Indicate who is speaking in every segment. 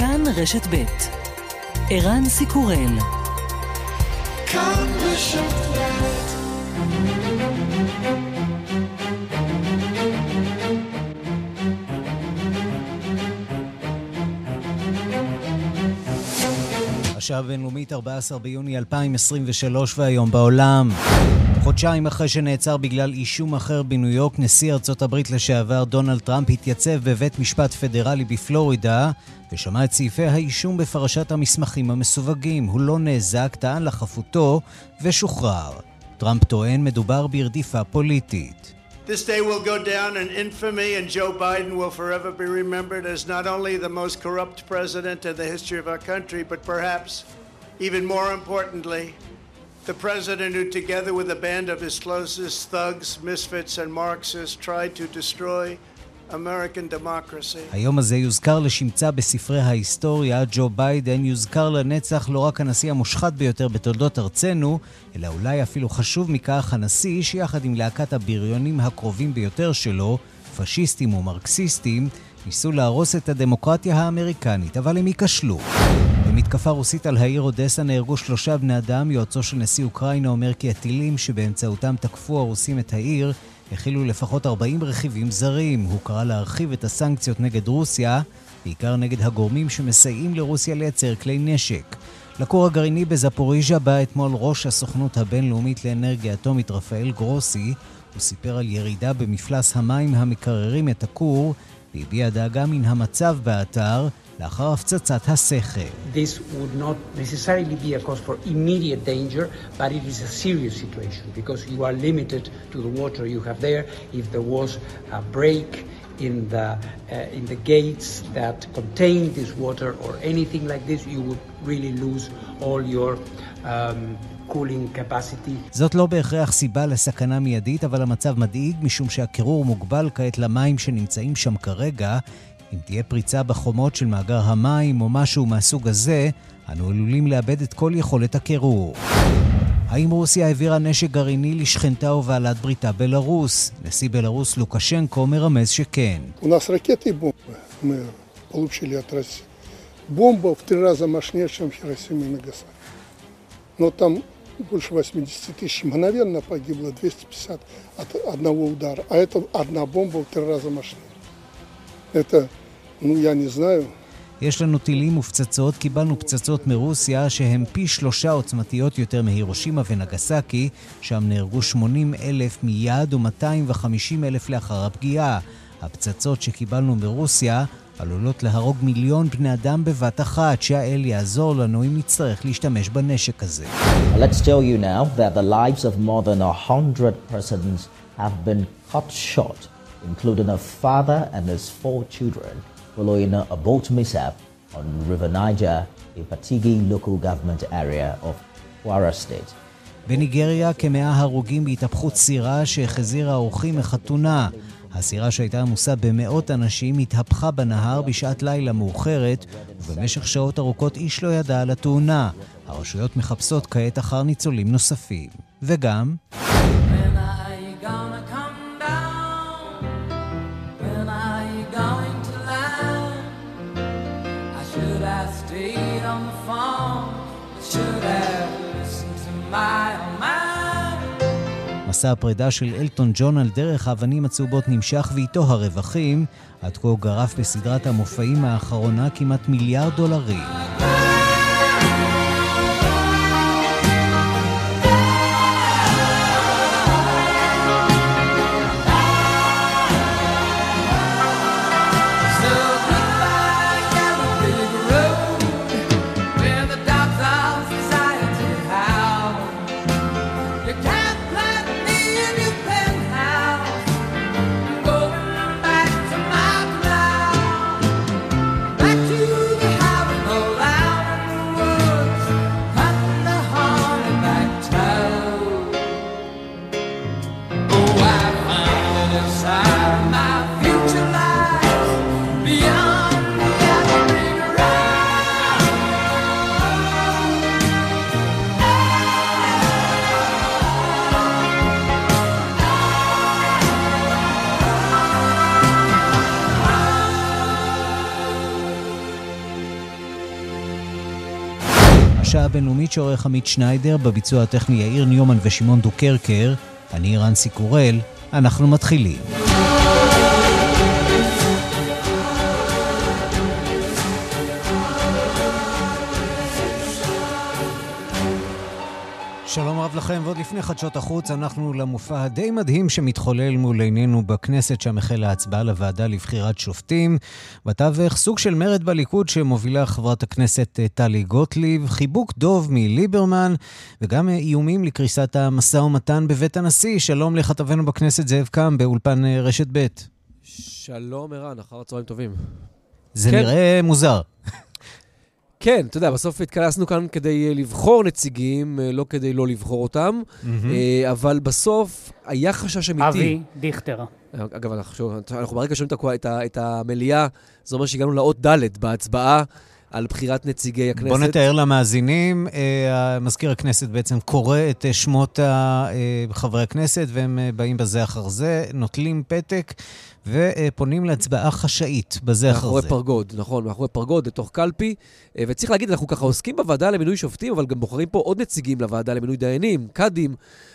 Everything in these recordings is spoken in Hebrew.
Speaker 1: כאן רשת ב' ערן סיקורל. כאן רשת השעה הבינלאומית 14 ביוני 2023 והיום בעולם. חודשיים אחרי שנעצר בגלל אישום אחר בניו יורק, נשיא ארצות הברית לשעבר דונלד טראמפ התייצב בבית משפט פדרלי בפלורידה ושמע את סעיפי האישום בפרשת המסמכים המסווגים. הוא לא נאזק, טען לחפותו ושוחרר. טראמפ טוען מדובר ברדיפה פוליטית. This day will go down in infamy, and Joe Biden will forever be remembered as not only the most corrupt president in the history of our country, but perhaps, even more importantly, The president, who together with a band of his closest thugs, misfits, and Marxists, tried to destroy American democracy. היום הזה יוזכר לשמצה בספרי ההיסטוריה. ג'ו ביידן יוזכר לנצח לא רק הנשיא המושחת ביותר בתולדות ארצנו, אלא אולי אפילו חשוב מכך, הנשיא שיחד עם להקת הבריונים הקרובים ביותר שלו, פשיסטים ומרקסיסטים, ניסו להרוס את הדמוקרטיה האמריקנית, אבל הם ייכשלו. במתקפה רוסית על העיר אודסה נהרגו שלושה בני אדם. יועצו של נשיא אוקראינה אומר כי הטילים שבאמצעותם תקפו הרוסים את העיר הכילו לפחות 40 רכיבים זרים. הוא קרא להרחיב את הסנקציות נגד רוסיה, בעיקר נגד הגורמים שמסייעים לרוסיה לייצר כלי נשק. לכור הגרעיני בזפוריז'ה בא אתמול ראש הסוכנות הבינלאומית לאנרגיה אטומית רפאל גרוסי. הוא סיפר על ירידה במפלס המים המקררים את הכור והביע דאגה מן המצב באתר לאחר הפצצת הסכר.
Speaker 2: This would not necessarily be a cause for immediate danger, but it is a serious situation because you are limited to the water you have there. If there was a break in the, uh, in the gates that contain this water or anything like this, you would really lose all your um, זאת
Speaker 1: לא בהכרח סיבה לסכנה מיידית, אבל המצב מדאיג משום שהקירור מוגבל כעת למים שנמצאים שם כרגע, אם תהיה פריצה בחומות של מאגר המים או משהו מהסוג הזה, אנו עלולים לאבד את כל יכולת הקירור. האם רוסיה העבירה נשק גרעיני לשכנתה ובעלת בריתה בלרוס? נשיא בלרוס לוקשנקו מרמז שכן.
Speaker 3: Бомба в три раза мощнее, чем Хиросима и Нагасаки. Но там больше 80 тысяч мгновенно погибло, 250 от одного удара. А это одна бомба в три раза мощнее. Это נו, я не знаю.
Speaker 1: יש לנו טילים ופצצות, קיבלנו פצצות מרוסיה שהן פי שלושה עוצמתיות יותר מהירושימה ונגסקי, שם נהרגו 80 אלף מיד ו-250 אלף לאחר הפגיעה. הפצצות שקיבלנו מרוסיה עלולות להרוג מיליון בני אדם בבת אחת, שהאל יעזור לנו אם נצטרך להשתמש בנשק הזה. Let's tell you now that the lives of more than a hundred persons have been cut short, including a father and his four children. following a boat mishap on River Niger, a Patigi local government area of Kwara State. בניגריה כמאה הרוגים בהתהפכות סירה שהחזירה אורחים מחתונה. הסירה שהייתה עמוסה במאות אנשים התהפכה בנהר בשעת לילה מאוחרת, ובמשך שעות ארוכות איש לא ידע על התאונה. הרשויות מחפשות כעת אחר ניצולים נוספים. וגם... מסע הפרידה של אלטון ג'ון על דרך האבנים הצהובות נמשך ואיתו הרווחים, עד כה גרף בסדרת המופעים האחרונה כמעט מיליארד דולרים. הבינלאומית שעורך עמית שניידר, בביצוע הטכני יאיר ניומן ושמעון דוקרקר. אני רנסי קורל, אנחנו מתחילים. לכם, ועוד לפני חדשות החוץ, אנחנו למופע הדי מדהים שמתחולל מול עינינו בכנסת, שם החלה ההצבעה לוועדה לבחירת שופטים. בתווך סוג של מרד בליכוד שמובילה חברת הכנסת אה, טלי גוטליב, חיבוק דוב מליברמן, וגם אה, איומים לקריסת המשא ומתן בבית הנשיא. שלום לכתבנו בכנסת זאב קם באולפן אה, רשת ב'.
Speaker 4: שלום ערן, אחר הצהריים טובים.
Speaker 1: זה כן. נראה מוזר.
Speaker 4: כן, אתה יודע, בסוף התכנסנו כאן כדי אה, לבחור נציגים, אה, לא כדי לא לבחור אותם, mm-hmm. אבל בסוף היה חשש אמיתי.
Speaker 5: אבי דיכטר.
Speaker 4: אגב, אנחנו, אנחנו ברגע שומעים את, את המליאה, זה אומר שהגענו לאות ד' בהצבעה. על בחירת נציגי הכנסת.
Speaker 1: בוא נתאר למאזינים, מזכיר הכנסת בעצם קורא את שמות חברי הכנסת, והם באים בזה אחר זה, נוטלים פתק. ופונים להצבעה חשאית בזה אחר זה.
Speaker 4: מאחורי פרגוד, נכון, מאחורי פרגוד, לתוך קלפי. אה, וצריך להגיד, אנחנו ככה עוסקים בוועדה למינוי שופטים, אבל גם בוחרים פה עוד נציגים לוועדה למינוי דיינים, קאדים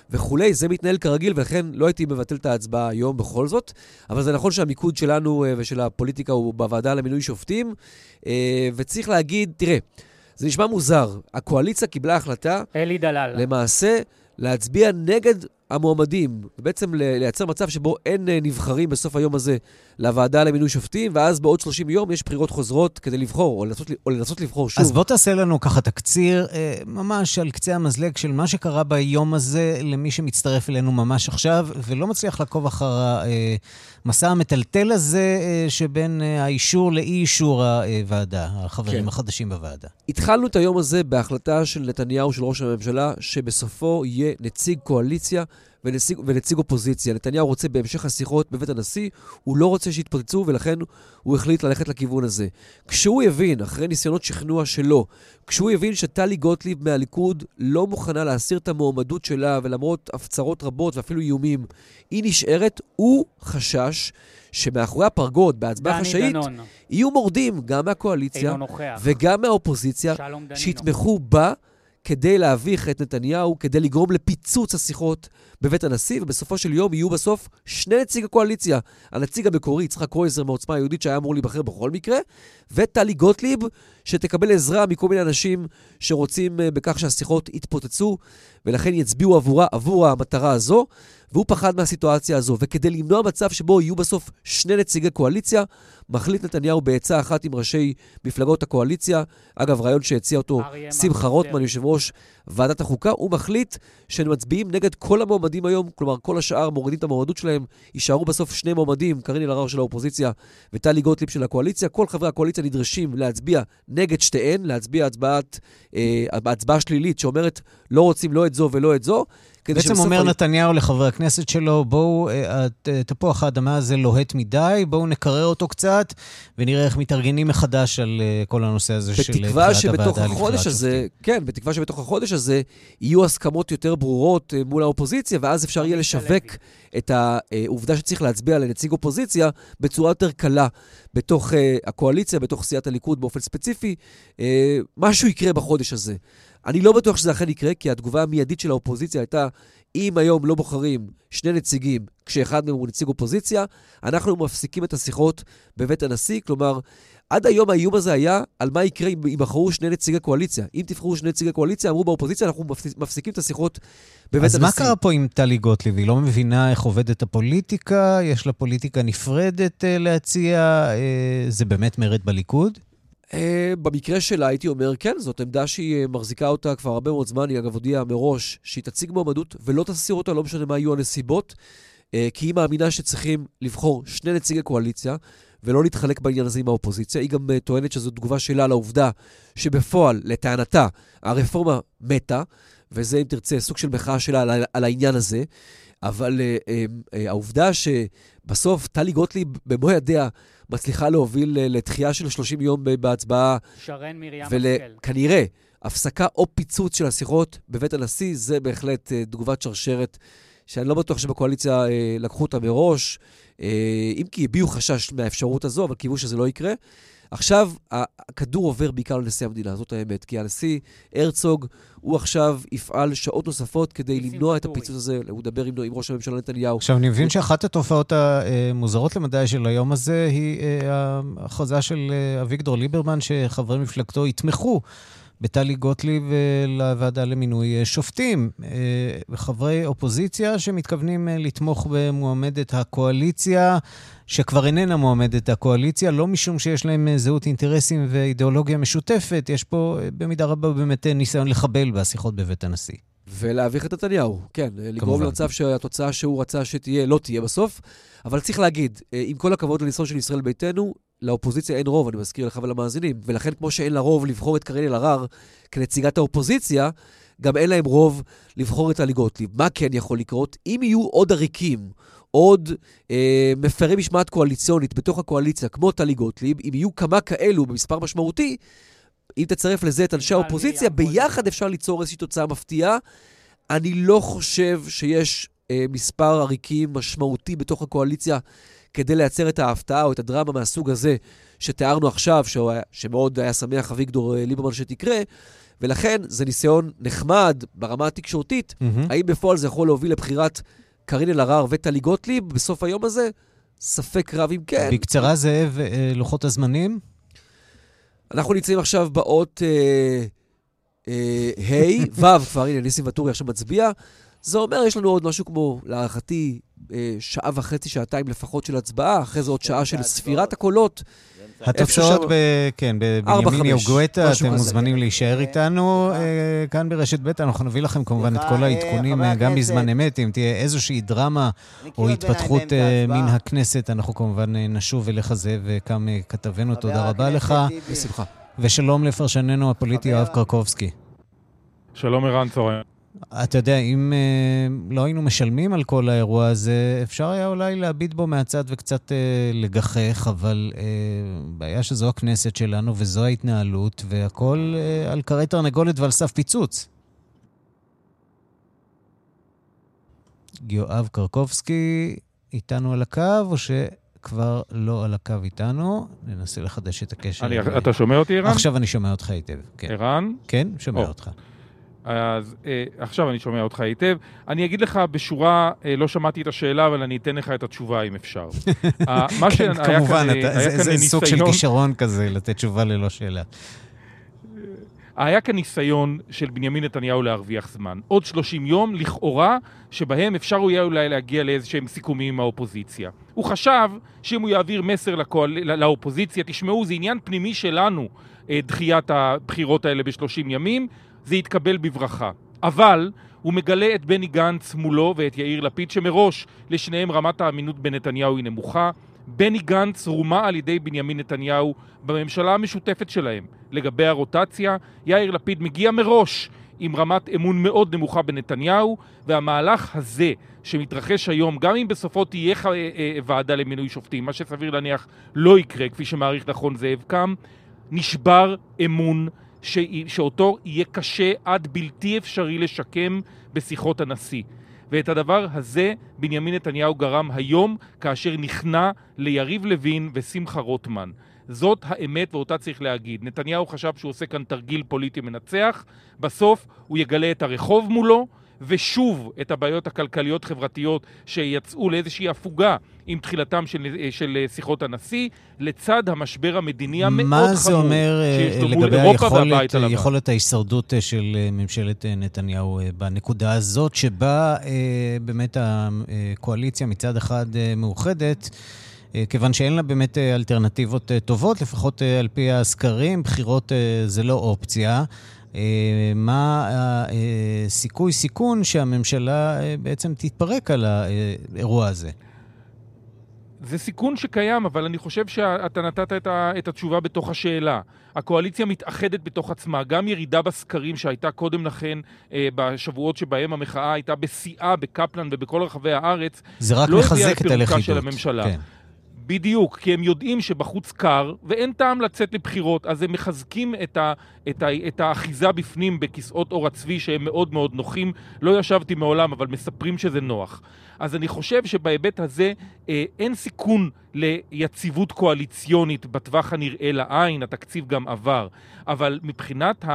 Speaker 4: וכולי. זה מתנהל כרגיל, ולכן לא הייתי מבטל את ההצבעה היום בכל זאת. אבל זה נכון שהמיקוד שלנו אה, ושל הפוליטיקה הוא בוועדה למינוי שופטים. אה, וצריך להגיד, תראה, זה נשמע מוזר. הקואליציה קיבלה החלטה...
Speaker 5: אלי דלל.
Speaker 4: למעשה, להצביע נגד המועמדים, ובעצם לייצר מצב שבו אין אה, נבחרים בסוף היום הזה לוועדה למינוי שופטים, ואז בעוד 30 יום יש בחירות חוזרות כדי לבחור, או לנסות, או לנסות לבחור שוב.
Speaker 1: אז בוא תעשה לנו ככה תקציר, אה, ממש על קצה המזלג של מה שקרה ביום הזה למי שמצטרף אלינו ממש עכשיו, ולא מצליח לעקוב אחר המסע המטלטל הזה שבין האישור לאי-אישור הוועדה, החברים כן. החדשים בוועדה.
Speaker 4: התחלנו את היום הזה בהחלטה של נתניהו, של ראש הממשלה, שבסופו יהיה נציג קואליציה ונציג, ונציג אופוזיציה. נתניהו רוצה בהמשך השיחות בבית הנשיא, הוא לא רוצה שיתפוצצו, ולכן הוא החליט ללכת לכיוון הזה. כשהוא יבין, אחרי ניסיונות שכנוע שלו, כשהוא יבין שטלי גוטליב מהליכוד לא מוכנה להסיר את המועמדות שלה, ולמרות הפצרות רבות ואפילו איומים, היא נשארת, הוא חשש שמאחורי הפרגוד, בהצבעה חשאית, יהיו מורדים גם מהקואליציה וגם מהאופוזיציה, שיתמכו בה. כדי להביך את נתניהו, כדי לגרום לפיצוץ השיחות בבית הנשיא, ובסופו של יום יהיו בסוף שני נציג הקואליציה. הנציג המקורי, יצחק קרויזר מעוצמה היהודית, שהיה אמור להיבחר בכל מקרה, וטלי גוטליב, שתקבל עזרה מכל מיני אנשים שרוצים אה, בכך שהשיחות יתפוצצו, ולכן יצביעו עבורה, עבור המטרה הזו. והוא פחד מהסיטואציה הזו. וכדי למנוע מצב שבו יהיו בסוף שני נציגי קואליציה, מחליט נתניהו בעצה אחת עם ראשי מפלגות הקואליציה, אגב, רעיון שהציע אותו שמחה רוטמן, יושב ראש ועדת החוקה, הוא מחליט שהם מצביעים נגד כל המועמדים היום, כלומר, כל השאר מורידים את המועמדות שלהם, יישארו בסוף שני מועמדים, קארין אלהרר של האופוזיציה וטלי גוטליב של הקואליציה. כל חברי הקואליציה נדרשים להצביע נגד שתיהן, להצביע הצבעת, אה, הצבעה שלילית שאומרת לא רוצים לא את זו ולא את זו.
Speaker 1: בעצם אומר אני... נתניהו לחברי הכנסת שלו, בואו, אה, תפוח האדמה הזה לוהט מדי, בואו נקרר אותו קצת, ונראה איך מתארגנים מחדש על אה, כל הנושא הזה של בחירת הוועדה לבחירת שופטים.
Speaker 4: כן, בתקווה שבתוך החודש הזה יהיו הסכמות יותר ברורות אה, מול האופוזיציה, ואז אפשר יהיה לשווק את העובדה שצריך להצביע לנציג אופוזיציה בצורה יותר קלה בתוך הקואליציה, בתוך סיעת הליכוד באופן ספציפי. משהו יקרה בחודש הזה. אני לא בטוח שזה אכן יקרה, כי התגובה המיידית של האופוזיציה הייתה, אם היום לא בוחרים שני נציגים, כשאחד מהם הוא נציג אופוזיציה, אנחנו מפסיקים את השיחות בבית הנשיא. כלומר, עד היום האיום הזה היה על מה יקרה אם ייבחרו שני נציגי קואליציה. אם תבחרו שני נציגי קואליציה, אמרו באופוזיציה, אנחנו מפסיקים את השיחות בבית
Speaker 1: אז
Speaker 4: הנשיא.
Speaker 1: אז מה קרה פה עם טלי גוטליב? היא לא מבינה איך עובדת הפוליטיקה? יש לה פוליטיקה נפרדת uh, להציע? Uh, זה באמת מרד בליכוד?
Speaker 4: Uh, במקרה שלה הייתי אומר, כן, זאת עמדה שהיא uh, מחזיקה אותה כבר הרבה מאוד זמן, היא אגב הודיעה מראש שהיא תציג מועמדות ולא תסיר אותה, לא משנה מה יהיו הנסיבות, uh, כי היא מאמינה שצריכים לבחור שני נציגי קואליציה ולא להתחלק בעניין הזה עם האופוזיציה. היא גם טוענת שזו תגובה שלה לעובדה שבפועל, לטענתה, הרפורמה מתה, וזה, אם תרצה, סוג של מחאה שלה על, על העניין הזה. אבל uh, uh, uh, העובדה שבסוף טלי גוטליב במו ידיה מצליחה להוביל אה, לתחייה של 30 יום בהצבעה.
Speaker 5: שרן מרים
Speaker 4: השכל. וכנראה, הפסקה או פיצוץ של השיחות בבית הנשיא, זה בהחלט אה, תגובת שרשרת שאני לא בטוח שבקואליציה אה, לקחו אותה מראש, אה, אם כי הביעו חשש מהאפשרות הזו, אבל קיוו שזה לא יקרה. עכשיו, הכדור עובר בעיקר לנשיא המדינה, זאת האמת. כי הנשיא הרצוג, הוא עכשיו יפעל שעות נוספות כדי למנוע את הפיצוץ הזה, הוא ידבר עם, עם ראש הממשלה נתניהו.
Speaker 1: עכשיו, אני מבין שאחת התופעות המוזרות למדי של היום הזה היא אה, ההכרזה של אה, אביגדור ליברמן, שחברי מפלגתו יתמכו. בטלי גוטליב אה, לוועדה למינוי שופטים. חברי אופוזיציה שמתכוונים לתמוך במועמדת הקואליציה. שכבר איננה מועמדת הקואליציה, לא משום שיש להם אה, זהות אינטרסים ואידיאולוגיה משותפת, יש פה אה, במידה רבה באמת אה, ניסיון לחבל בשיחות בבית הנשיא.
Speaker 4: ולהביך את נתניהו, כן. לגרום למצב שהתוצאה שהוא רצה שתהיה, לא תהיה בסוף. אבל צריך להגיד, עם כל הכבוד לניסיון של ישראל ביתנו, לאופוזיציה אין רוב, אני מזכיר לך ולמאזינים. ולכן, כמו שאין לה רוב לבחור את קארין אלהרר כנציגת האופוזיציה, גם אין להם רוב לבחור את טלי גוטליב. מה כן יכול לקרות? אם יהיו עוד עריקים, עוד אה, מפרי משמעת קואליציונית בתוך הקואליציה, כמו טלי גוטליב, אם יהיו כמה כאלו במספר משמעותי, אם תצרף לזה את אנשי האופוזיציה, ביחד אפשר ליצור איזושהי תוצאה מפתיעה. אני לא חושב שיש אה, מספר עריקים משמעותי בתוך הקואליציה כדי לייצר את ההפתעה או את הדרמה מהסוג הזה שתיארנו עכשיו, היה, שמאוד היה שמח אביגדור אה, ליברמן שתקרה, ולכן זה ניסיון נחמד ברמה התקשורתית. Mm-hmm. האם בפועל זה יכול להוביל לבחירת קארין אלהרר וטלי גוטליב בסוף היום הזה? ספק רב אם כן.
Speaker 1: בקצרה, זאב, אה, לוחות הזמנים?
Speaker 4: אנחנו נמצאים עכשיו באות ה', אה, ו', כבר, הנה, ניסים ואטורי עכשיו מצביע. זה אומר, יש לנו עוד משהו כמו, להערכתי, אה, שעה וחצי, שעתיים לפחות של הצבעה, אחרי זה עוד שעה של ספירת הקולות.
Speaker 1: התוצאות, ב, כן, בבנימין יוגואטה, אתם מוזמנים להישאר איתנו אה, כאן ברשת ב', אנחנו נביא לכם כמובן את כל העדכונים אה, גם בזמן אמת, אם תהיה איזושהי דרמה או התפתחות אה, מן הכנסת, אנחנו כמובן נשוב אליך זה וכם כתבנו, תודה רבה לך.
Speaker 4: בשמחה.
Speaker 1: ושלום לפרשננו הפוליטי יואב קרקובסקי.
Speaker 5: שלום ערן צהריים.
Speaker 1: אתה יודע, אם אה, לא היינו משלמים על כל האירוע הזה, אפשר היה אולי להביט בו מהצד וקצת אה, לגחך, אבל אה, בעיה שזו הכנסת שלנו וזו ההתנהלות, והכול אה, על כרי תרנגולת ועל סף פיצוץ. יואב קרקובסקי איתנו על הקו, או שכבר לא על הקו איתנו? ננסה לחדש את הקשר.
Speaker 5: אני, אתה שומע אותי, ערן?
Speaker 1: עכשיו אני שומע אותך היטב, כן.
Speaker 5: ערן?
Speaker 1: כן, שומע או. אותך.
Speaker 5: אז אה, עכשיו אני שומע אותך היטב. אני אגיד לך בשורה, אה, לא שמעתי את השאלה, אבל אני אתן לך את התשובה אם אפשר.
Speaker 1: אה, מה כן, כמובן, כאן, אתה, זה, זה סוג של כישרון כזה, לתת תשובה ללא שאלה.
Speaker 5: היה כאן ניסיון של בנימין נתניהו להרוויח זמן. עוד 30 יום, לכאורה, שבהם אפשר יהיה אולי להגיע לאיזשהם סיכומים עם האופוזיציה. הוא חשב שאם הוא יעביר מסר לקואל... לאופוזיציה, תשמעו, זה עניין פנימי שלנו, אה, דחיית הבחירות האלה ב-30 ימים, זה יתקבל בברכה. אבל הוא מגלה את בני גנץ מולו ואת יאיר לפיד, שמראש לשניהם רמת האמינות בנתניהו היא נמוכה. בני גנץ רומה על ידי בנימין נתניהו בממשלה המשותפת שלהם. לגבי הרוטציה, יאיר לפיד מגיע מראש עם רמת אמון מאוד נמוכה בנתניהו, והמהלך הזה שמתרחש היום, גם אם בסופו תהיה אה, אה, ועדה למינוי שופטים, מה שסביר להניח לא יקרה, כפי שמעריך נכון זאב קם, נשבר אמון ש... שאותו יהיה קשה עד בלתי אפשרי לשקם בשיחות הנשיא. ואת הדבר הזה בנימין נתניהו גרם היום כאשר נכנע ליריב לוין ושמחה רוטמן. זאת האמת ואותה צריך להגיד. נתניהו חשב שהוא עושה כאן תרגיל פוליטי מנצח, בסוף הוא יגלה את הרחוב מולו ושוב את הבעיות הכלכליות-חברתיות שיצאו לאיזושהי הפוגה עם תחילתם של, של שיחות הנשיא, לצד המשבר המדיני המאוד חמור
Speaker 1: מה זה אומר אה, לגבי היכולת, יכולת ההישרדות אה, של אה, ממשלת נתניהו בנקודה הזאת, שבה באמת הקואליציה מצד אחד מאוחדת, כיוון שאין לה באמת אלטרנטיבות טובות, לפחות על פי הסקרים, בחירות זה לא אופציה. אה, מה הסיכוי סיכון שהממשלה אה, בעצם תתפרק על האירוע הזה?
Speaker 5: זה סיכון שקיים, אבל אני חושב שאתה נתת את, ה, את התשובה בתוך השאלה. הקואליציה מתאחדת בתוך עצמה. גם ירידה בסקרים שהייתה קודם לכן, אה, בשבועות שבהם המחאה הייתה בשיאה בקפלן ובכל רחבי הארץ,
Speaker 1: זה רק
Speaker 5: לא
Speaker 1: מחזק את הלכידות.
Speaker 5: של הממשלה. כן. בדיוק, כי הם יודעים שבחוץ קר ואין טעם לצאת לבחירות, אז הם מחזקים את, ה, את, ה, את האחיזה בפנים בכיסאות עור הצבי שהם מאוד מאוד נוחים. לא ישבתי מעולם, אבל מספרים שזה נוח. אז אני חושב שבהיבט הזה אה, אין סיכון ליציבות קואליציונית בטווח הנראה לעין, התקציב גם עבר. אבל מבחינת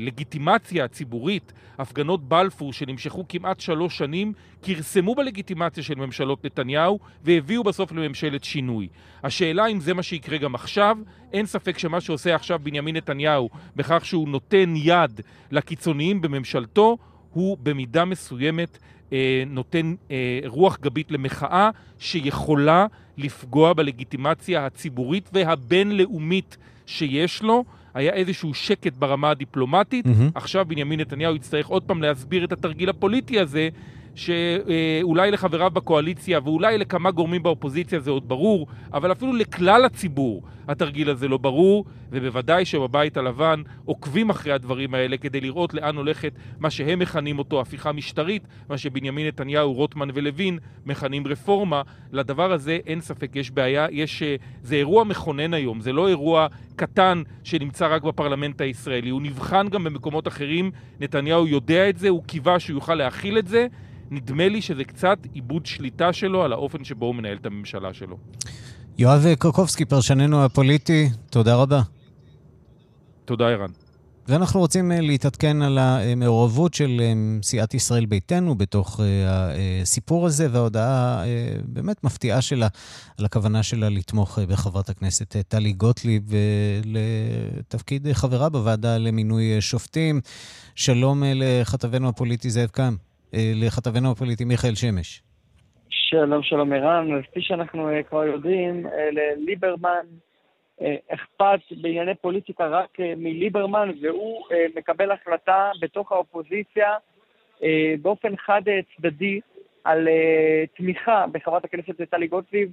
Speaker 5: הלגיטימציה אה, אה, הציבורית, הפגנות בלפור שנמשכו כמעט שלוש שנים, כרסמו בלגיטימציה של ממשלות נתניהו והביאו בסוף לממשלת שינוי. השאלה אם זה מה שיקרה גם עכשיו, אין ספק שמה שעושה עכשיו בנימין נתניהו בכך שהוא נותן יד לקיצוניים בממשלתו, הוא במידה מסוימת אה, נותן אה, רוח גבית למחאה שיכולה לפגוע בלגיטימציה הציבורית והבינלאומית שיש לו. היה איזשהו שקט ברמה הדיפלומטית, mm-hmm. עכשיו בנימין נתניהו יצטרך עוד פעם להסביר את התרגיל הפוליטי הזה, שאולי לחבריו בקואליציה ואולי לכמה גורמים באופוזיציה זה עוד ברור, אבל אפילו לכלל הציבור התרגיל הזה לא ברור, ובוודאי שבבית הלבן עוקבים אחרי הדברים האלה כדי לראות לאן הולכת מה שהם מכנים אותו הפיכה משטרית, מה שבנימין נתניהו, רוטמן ולוין מכנים רפורמה. לדבר הזה אין ספק, יש בעיה, יש, אה, זה אירוע מכונן היום, זה לא אירוע קטן שנמצא רק בפרלמנט הישראלי, הוא נבחן גם במקומות אחרים, נתניהו יודע את זה, הוא קיווה שהוא יוכל להכיל את זה. נדמה לי שזה קצת איבוד שליטה שלו על האופן שבו הוא מנהל את הממשלה שלו.
Speaker 1: יואב קרקובסקי, פרשננו הפוליטי, תודה רבה.
Speaker 5: תודה, ערן.
Speaker 1: ואנחנו רוצים אה, להתעדכן על המעורבות של אה, סיעת ישראל ביתנו בתוך אה, הסיפור הזה, וההודעה באמת מפתיעה שלה על הכוונה שלה לתמוך בחברת הכנסת טלי גוטליב לתפקיד חברה בוועדה למינוי שופטים. שלום לכתבנו הפוליטי זאב קם. אה, לכתבנו הפוליטי מיכאל שמש.
Speaker 6: שלום, שלום ערן. כפי שאנחנו אה, כבר יודעים, אה, לליברמן אכפת בענייני פוליטיקה רק מליברמן, והוא מקבל החלטה בתוך האופוזיציה באופן חד צדדי על תמיכה בחברת הכנסת טלי גוטליב,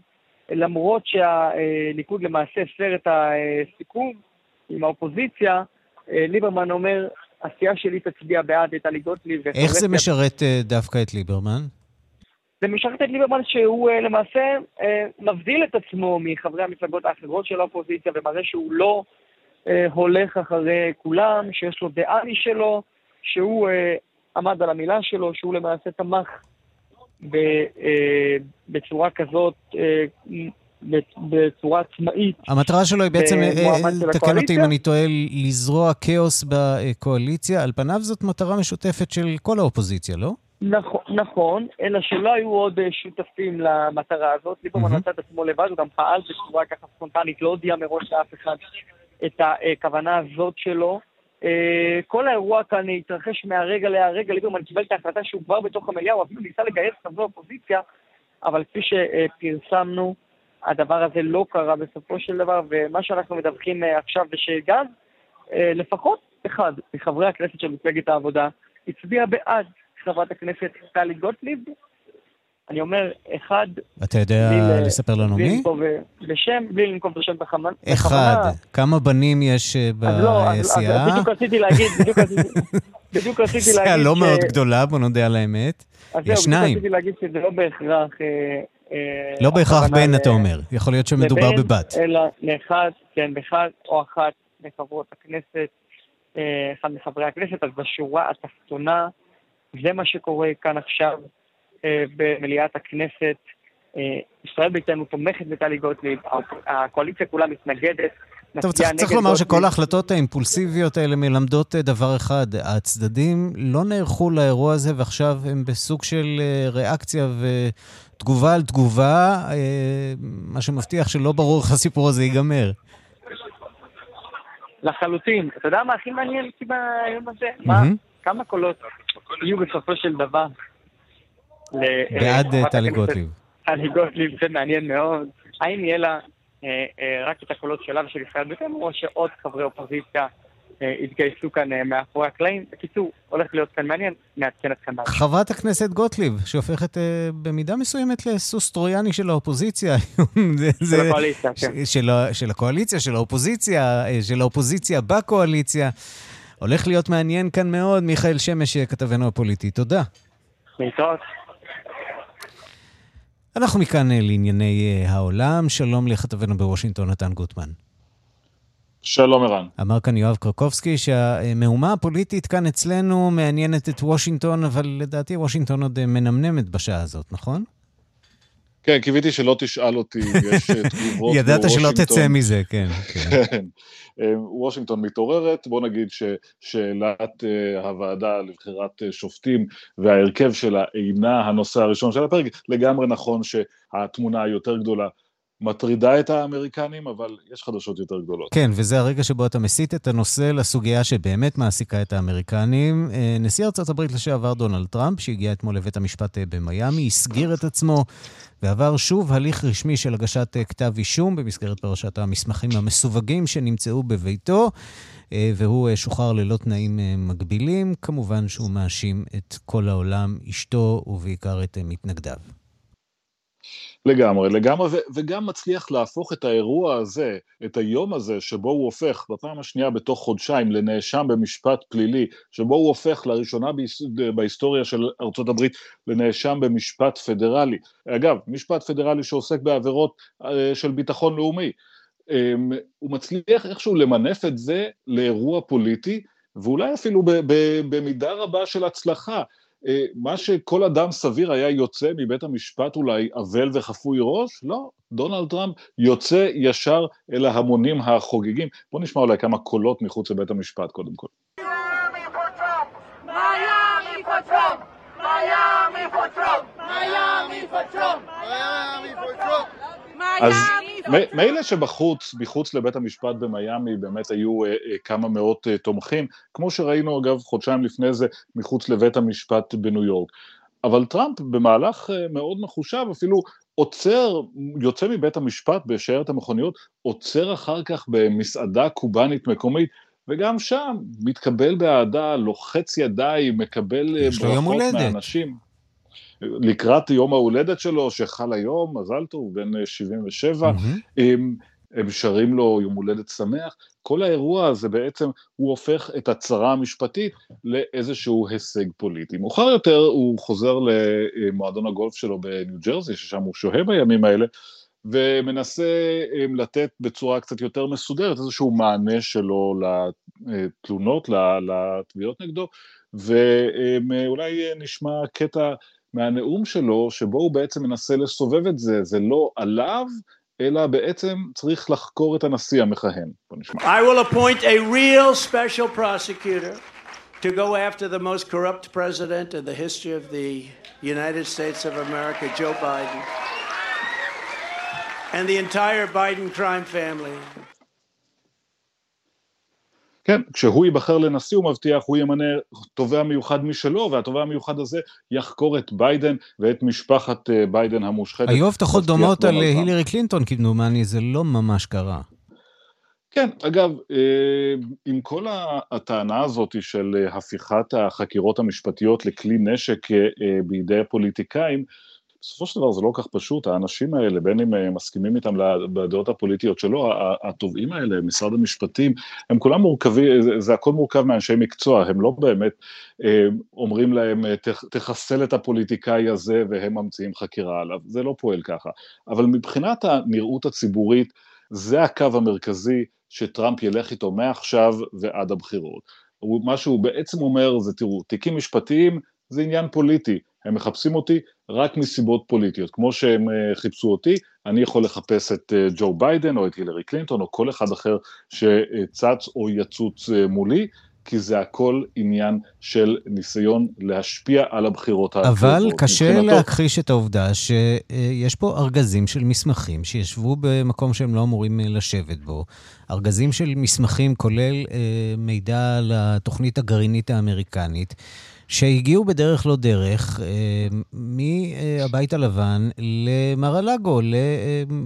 Speaker 6: למרות שהליכוד למעשה הפר את הסיכום עם האופוזיציה, ליברמן אומר, הסיעה שלי תצביע בעד את טלי גוטליב.
Speaker 1: איך זה משרת uh, דווקא את ליברמן?
Speaker 6: זה משרת את ליברמן שהוא uh, למעשה uh, מבדיל את עצמו מחברי המפלגות האחרות של האופוזיציה ומראה שהוא לא הולך אחרי כולם, שיש לו דעה משלו, שהוא עמד על המילה שלו, שהוא למעשה תמך ב, בצורה כזאת בצורה עצמאית.
Speaker 1: המטרה שלו היא בעצם, אה, אה, תקן אותי אם אני טועה, לזרוע כאוס בקואליציה. על פניו זאת מטרה משותפת של כל האופוזיציה, לא?
Speaker 6: נכון, נכון, אלא שלא היו עוד אה, שותפים למטרה הזאת. ליברמן נתן את עצמו לבד, הוא גם פעל בצורה ככה ספונטנית, לא הודיע מראש לאף אחד את הכוונה הזאת שלו. כל האירוע כאן התרחש מהרגע להרגע, ליברמן קיבל את ההחלטה שהוא כבר בתוך המליאה, הוא אפילו ניסה לגייס חברי אופוזיציה, אבל כפי שפרסמנו, הדבר הזה לא קרה בסופו של דבר, ומה שאנחנו מדווחים אה, עכשיו בשגז, אה, לפחות אחד מחברי הכנסת של מפלגת העבודה הצביע בעד חברת הכנסת טלי גוטליב. אני אומר, אחד...
Speaker 1: אתה יודע בלי לספר לנו
Speaker 6: בלי מי? בשם, בלי לנקוב השם בכוונה.
Speaker 1: אחד. כמה בנים יש בסיעה?
Speaker 6: לא, אז לא, בדיוק רציתי להגיד, בדיוק רציתי, בדיוק רציתי להגיד...
Speaker 1: סיעה לא מאוד גדולה, בוא נודה על האמת. יש שניים. אז זהו, בדיוק
Speaker 6: רציתי להגיד שזה לא בהכרח
Speaker 1: לא בהכרח בן, אתה אומר. יכול להיות שמדובר בבת.
Speaker 6: אלא לאחד, כן, באחד או אחת מחברות הכנסת, אה, אחד מחברי הכנסת, אז בשורה התחתונה, זה מה שקורה כאן עכשיו אה, במליאת הכנסת. אה, ישראל ביתנו תומכת בטלי גוטליב, הקואליציה כולה מתנגדת.
Speaker 1: טוב, צריך, צריך לומר שכל ההחלטות האימפולסיביות האלה מלמדות דבר אחד, הצדדים לא נערכו לאירוע הזה ועכשיו הם בסוג של ריאקציה תגובה על תגובה, אה, מה שמבטיח שלא ברור איך הסיפור הזה ייגמר.
Speaker 6: לחלוטין. אתה יודע מה הכי מעניין אותי ביום הזה? מה? כמה קולות יהיו בסופו של דבר?
Speaker 1: בעד אה, טלי גוטליב.
Speaker 6: טלי גוטליב, זה מעניין מאוד. האם יהיה לה אה, רק את הקולות שלה ושל ישראל ביתנו, או שעוד חברי אופוזיציה התגייסו כאן אה, מאחורי הקלעים. בקיצור, הולך להיות כאן מעניין, נעדכן אתכם.
Speaker 1: חברת הכנסת גוטליב, שהופכת אה, במידה מסוימת לסוס טרויאני של האופוזיציה.
Speaker 6: של הקואליציה, כן.
Speaker 1: של הקואליציה, של האופוזיציה, אה, של האופוזיציה בקואליציה. הולך להיות מעניין כאן מאוד. מיכאל שמש, כתבנו הפוליטי. תודה.
Speaker 6: להתראות.
Speaker 1: אנחנו מכאן לענייני העולם. שלום לכתבנו בוושינגטון, נתן גוטמן.
Speaker 7: שלום ערן.
Speaker 1: אמר כאן יואב קרקובסקי שהמהומה הפוליטית כאן אצלנו מעניינת את וושינגטון, אבל לדעתי וושינגטון עוד מנמנמת בשעה הזאת, נכון?
Speaker 7: כן, קיוויתי שלא תשאל אותי יש אה, תגובות
Speaker 1: ידעת שלא תצא מזה, כן. כן.
Speaker 7: כן. אה, וושינגטון מתעוררת, בוא נגיד ששאלת אה, הוועדה לבחירת שופטים וההרכב שלה אינה הנושא הראשון של הפרק, לגמרי נכון שהתמונה היותר גדולה מטרידה את האמריקנים, אבל יש חדשות יותר גדולות.
Speaker 1: כן, וזה הרגע שבו אתה מסיט את הנושא לסוגיה שבאמת מעסיקה את האמריקנים. אה, נשיא הברית לשעבר דונלד טראמפ, שהגיע אתמול לבית המשפט אה, במיאמי, הסגיר את עצמו ועבר שוב הליך רשמי של הגשת אה, כתב אישום במסגרת פרשת המסמכים המסווגים שנמצאו בביתו. והוא שוחרר ללא תנאים מגבילים. כמובן שהוא מאשים את כל העולם, אשתו ובעיקר את מתנגדיו.
Speaker 7: לגמרי, לגמרי, וגם מצליח להפוך את האירוע הזה, את היום הזה, שבו הוא הופך בפעם השנייה בתוך חודשיים לנאשם במשפט פלילי, שבו הוא הופך לראשונה בהיסטוריה של ארצות הברית לנאשם במשפט פדרלי. אגב, משפט פדרלי שעוסק בעבירות אה, של ביטחון לאומי. אמ, הוא מצליח איכשהו למנף את זה לאירוע פוליטי, ואולי אפילו במידה רבה של הצלחה. אה, מה שכל אדם סביר היה יוצא מבית המשפט אולי אבל וחפוי ראש, לא, דונלד טראמפ יוצא ישר אל ההמונים החוגגים. בואו נשמע אולי כמה קולות מחוץ לבית המשפט קודם כל. אז מילא שבחוץ, מחוץ לבית המשפט במיאמי באמת היו אה, אה, כמה מאות אה, תומכים, כמו שראינו אגב חודשיים לפני זה מחוץ לבית המשפט בניו יורק. אבל טראמפ במהלך מאוד מחושב אפילו עוצר, יוצא מבית המשפט בשיירת המכוניות, עוצר אחר כך במסעדה קובאנית מקומית, וגם שם מתקבל באהדה, לוחץ ידיים, מקבל ברכות מהאנשים. לקראת יום ההולדת שלו, שחל היום, מזל טוב, בן 77, mm-hmm. הם, הם שרים לו יום הולדת שמח, כל האירוע הזה בעצם, הוא הופך את הצרה המשפטית לאיזשהו הישג פוליטי. מאוחר יותר הוא חוזר למועדון הגולף שלו בניו ג'רזי, ששם הוא שוהה בימים האלה, ומנסה לתת בצורה קצת יותר מסודרת איזשהו מענה שלו לתלונות, לתביעות נגדו, ואולי נשמע קטע מהנאום שלו, שבו הוא בעצם מנסה לסובב את זה, זה לא עליו, אלא בעצם צריך לחקור את הנשיא המכהן. בוא נשמע. I will appoint a real special prosecutor to go after the most corrupt president in the history of the United States of America, Joe Biden, and the entire Biden crime family. כן, כשהוא ייבחר לנשיא הוא מבטיח, הוא ימנה תובע מיוחד משלו, והתובע המיוחד הזה יחקור את ביידן ואת משפחת אה, ביידן המושחתת.
Speaker 1: היו הבטחות דומות על הילרי קלינטון, כמדומני, זה לא ממש קרה.
Speaker 7: כן, אגב, אה, עם כל הטענה הזאת של אה, הפיכת החקירות המשפטיות לכלי נשק בידי הפוליטיקאים, בסופו של דבר זה לא כל כך פשוט, האנשים האלה, בין אם אה, מסכימים איתם בדעות הפוליטיות שלו, התובעים האלה, משרד המשפטים, הם כולם מורכבים, זה, זה הכל מורכב מאנשי מקצוע, הם לא באמת אה, אומרים להם, אה, תחסל את הפוליטיקאי הזה והם ממציאים חקירה עליו, זה לא פועל ככה. אבל מבחינת הנראות הציבורית, זה הקו המרכזי שטראמפ ילך איתו מעכשיו ועד הבחירות. מה שהוא בעצם אומר זה, תראו, תיקים משפטיים זה עניין פוליטי, הם מחפשים אותי רק מסיבות פוליטיות, כמו שהם אה, חיפשו אותי, אני יכול לחפש את אה, ג'ו ביידן או את הילרי קלינטון או כל אחד אחר שצץ או יצוץ אה, מולי, כי זה הכל עניין של ניסיון להשפיע על הבחירות
Speaker 1: הקרובות. אבל קשה מבחינתו... להכחיש את העובדה שיש פה ארגזים של מסמכים שישבו במקום שהם לא אמורים לשבת בו. ארגזים של מסמכים כולל מידע לתוכנית הגרעינית האמריקנית. שהגיעו בדרך לא דרך אה, מהבית הלבן למר-א-לגו,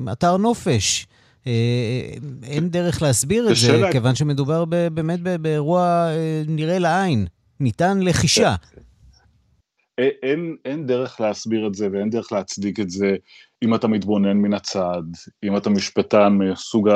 Speaker 1: לאתר נופש. אה, אין דרך להסביר את זה, לה... כיוון שמדובר ב, באמת באירוע אה, נראה לעין, ניתן לחישה.
Speaker 7: אין, אין דרך להסביר את זה ואין דרך להצדיק את זה אם אתה מתבונן מן הצד, אם אתה משפטן מסוג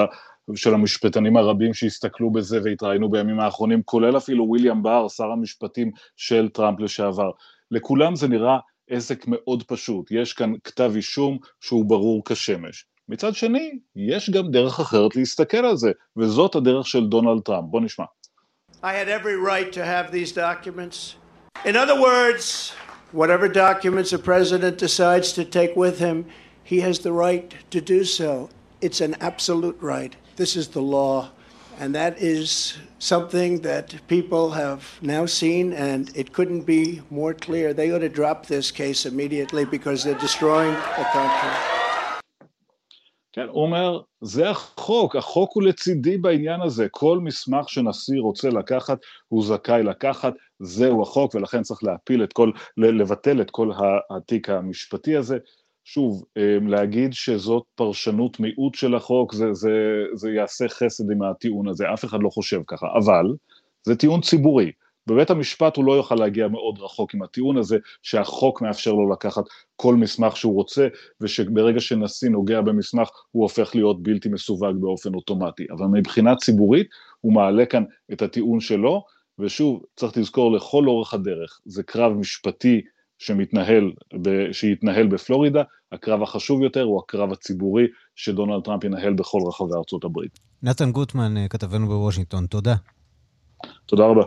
Speaker 7: של המשפטנים הרבים שהסתכלו בזה והתראיינו בימים האחרונים, כולל אפילו ויליאם באר, שר המשפטים של טראמפ לשעבר. לכולם זה נראה עסק מאוד פשוט, יש כאן כתב אישום שהוא ברור כשמש. מצד שני, יש גם דרך אחרת להסתכל על זה, וזאת הדרך של דונלד טראמפ. בוא נשמע. I had every right to have these documents. In other words, whatever documents a president decides to take with him, he has the right to do so. It's an absolute right. This is the law. And that is something that people have now seen, and it couldn't be more clear. They ought to drop this case immediately because they're destroying the country. כן, הוא אומר, זה החוק, החוק הוא לצידי בעניין הזה, כל מסמך שנשיא רוצה לקחת, הוא זכאי לקחת, זהו החוק, ולכן צריך להפיל את כל, לבטל את כל התיק המשפטי הזה. שוב, אמ, להגיד שזאת פרשנות מיעוט של החוק, זה, זה, זה יעשה חסד עם הטיעון הזה, אף אחד לא חושב ככה, אבל זה טיעון ציבורי. בבית המשפט הוא לא יוכל להגיע מאוד רחוק עם הטיעון הזה שהחוק מאפשר לו לקחת כל מסמך שהוא רוצה ושברגע שנשיא נוגע במסמך הוא הופך להיות בלתי מסווג באופן אוטומטי. אבל מבחינה ציבורית הוא מעלה כאן את הטיעון שלו ושוב צריך לזכור לכל אורך הדרך זה קרב משפטי שמתנהל, שיתנהל בפלורידה, הקרב החשוב יותר הוא הקרב הציבורי שדונלד טראמפ ינהל בכל רחבי ארצות הברית.
Speaker 1: נתן גוטמן, כתבנו בוושינגטון, תודה.
Speaker 7: תודה רבה.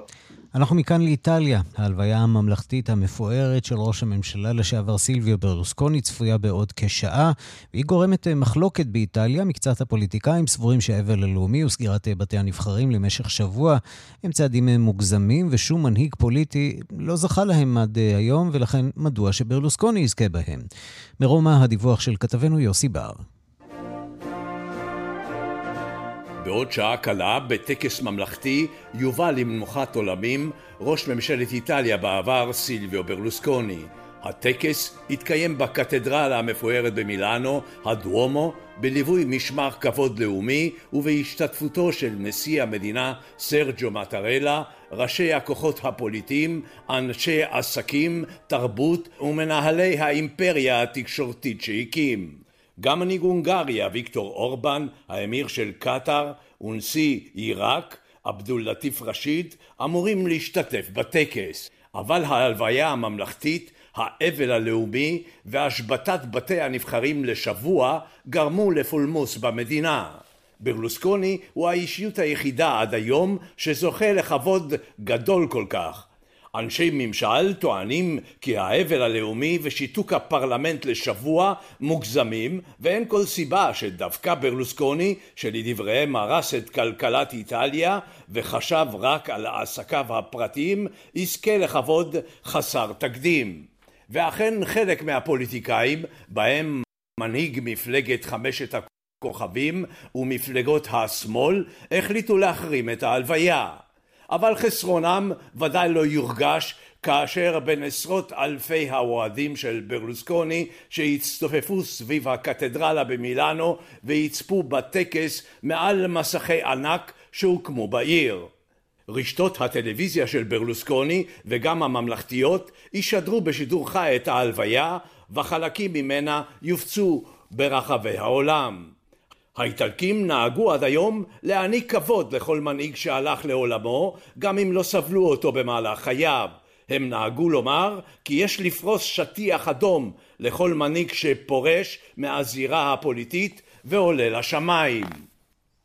Speaker 1: אנחנו מכאן לאיטליה. ההלוויה הממלכתית המפוארת של ראש הממשלה לשעבר סילביו ברלוסקוני צפויה בעוד כשעה, והיא גורמת אה, מחלוקת באיטליה. מקצת הפוליטיקאים סבורים שהאבל הלאומי וסגירת אה, בתי הנבחרים למשך שבוע הם צעדים אה, מוגזמים, ושום מנהיג פוליטי לא זכה להם עד היום, ולכן מדוע שברלוסקוני יזכה בהם. מרומא הדיווח של כתבנו יוסי בר.
Speaker 8: בעוד שעה קלה, בטקס ממלכתי, יובא למנוחת עולמים ראש ממשלת איטליה בעבר סילביו ברלוסקוני. הטקס התקיים בקתדרלה המפוארת במילאנו, הדואומו, בליווי משמר כבוד לאומי ובהשתתפותו של נשיא המדינה סרג'ו מטרלה, ראשי הכוחות הפוליטיים, אנשי עסקים, תרבות ומנהלי האימפריה התקשורתית שהקים. גם מנהיג הונגריה, ויקטור אורבן, האמיר של קטאר, ונשיא עיראק, עבדול לטיף רשיד, אמורים להשתתף בטקס. אבל ההלוויה הממלכתית, האבל הלאומי והשבתת בתי הנבחרים לשבוע גרמו לפולמוס במדינה. ברלוסקוני הוא האישיות היחידה עד היום שזוכה לכבוד גדול כל כך. אנשי ממשל טוענים כי האבל הלאומי ושיתוק הפרלמנט לשבוע מוגזמים ואין כל סיבה שדווקא ברלוסקוני שלדבריהם הרס את כלכלת איטליה וחשב רק על עסקיו הפרטיים יזכה לכבוד חסר תקדים. ואכן חלק מהפוליטיקאים בהם מנהיג מפלגת חמשת הכוכבים ומפלגות השמאל החליטו להחרים את ההלוויה אבל חסרונם ודאי לא יורגש כאשר בין עשרות אלפי האוהדים של ברלוסקוני שהצטופפו סביב הקתדרלה במילאנו ויצפו בטקס מעל מסכי ענק שהוקמו בעיר. רשתות הטלוויזיה של ברלוסקוני וגם הממלכתיות ישדרו בשידור חי את ההלוויה וחלקים ממנה יופצו ברחבי העולם. האיטלקים נהגו עד היום להעניק כבוד לכל מנהיג שהלך לעולמו, גם אם לא סבלו אותו במהלך חייו. הם נהגו לומר כי יש לפרוס שטיח אדום לכל מנהיג שפורש מהזירה הפוליטית ועולה לשמיים.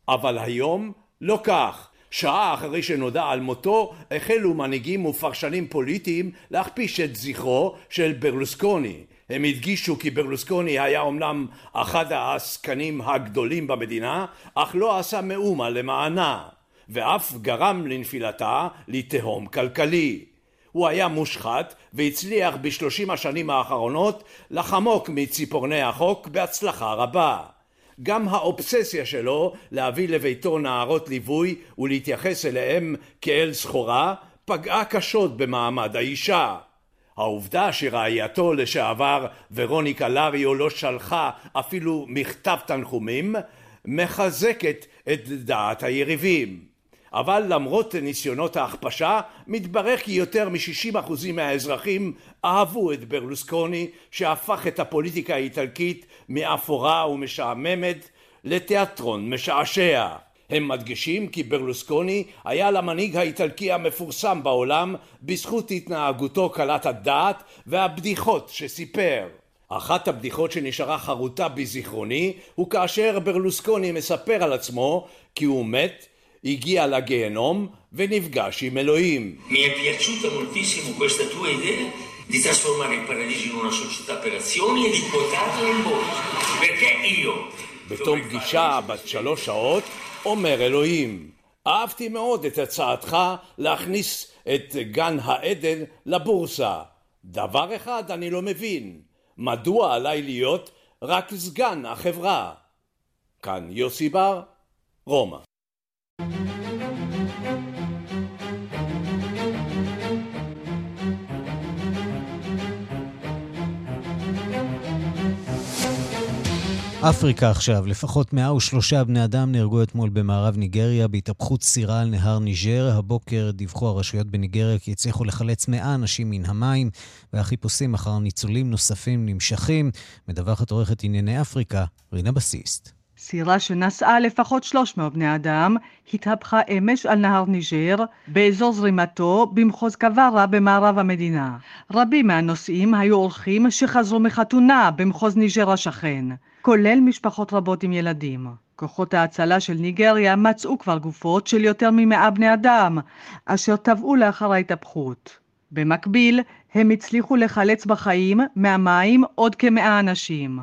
Speaker 8: אבל היום לא כך. שעה אחרי שנודע על מותו החלו מנהיגים ופרשנים פוליטיים להכפיש את זכרו של ברלוסקוני הם הדגישו כי ברלוסקוני היה אומנם אחד העסקנים הגדולים במדינה, אך לא עשה מאומה למענה, ואף גרם לנפילתה לתהום כלכלי. הוא היה מושחת והצליח בשלושים השנים האחרונות לחמוק מציפורני החוק בהצלחה רבה. גם האובססיה שלו להביא לביתו נערות ליווי ולהתייחס אליהם כאל סחורה פגעה קשות במעמד האישה. העובדה שרעייתו לשעבר ורוניקה לריו לא שלחה אפילו מכתב תנחומים מחזקת את דעת היריבים. אבל למרות ניסיונות ההכפשה מתברר כי יותר מ-60% מהאזרחים אהבו את ברלוסקוני שהפך את הפוליטיקה האיטלקית מאפורה ומשעממת לתיאטרון משעשע. הם מדגישים כי ברלוסקוני היה למנהיג האיטלקי המפורסם בעולם בזכות התנהגותו קלת הדעת והבדיחות שסיפר. אחת הבדיחות שנשארה חרוטה בזיכרוני הוא כאשר ברלוסקוני מספר על עצמו כי הוא מת, הגיע לגיהנום ונפגש עם אלוהים. di trasformare il paradiso in una società per azioni e di quotarla in borsa. Perché io? בתום פגישה בת שלוש שעות אומר אלוהים, אהבתי מאוד את הצעתך להכניס את גן העדן לבורסה. דבר אחד אני לא מבין, מדוע עליי להיות רק סגן החברה? כאן יוסי בר, רומא.
Speaker 1: אפריקה עכשיו, לפחות 103 בני אדם נהרגו אתמול במערב ניגריה בהתהפכות סירה על נהר ניג'ר. הבוקר דיווחו הרשויות בניגריה כי הצליחו לחלץ 100 אנשים מן המים, והחיפושים אחר ניצולים נוספים נמשכים. מדווחת עורכת ענייני אפריקה, רינה בסיסט.
Speaker 9: סירה שנשאה לפחות 300 בני אדם התהפכה אמש על נהר ניג'ר באזור זרימתו במחוז קווארה במערב המדינה. רבים מהנוסעים היו אורחים שחזרו מחתונה במחוז ניג'ר השכן. כולל משפחות רבות עם ילדים. כוחות ההצלה של ניגריה מצאו כבר גופות של יותר ממאה בני אדם, אשר טבעו לאחר ההתהפכות. במקביל, הם הצליחו לחלץ בחיים מהמים עוד כמאה אנשים.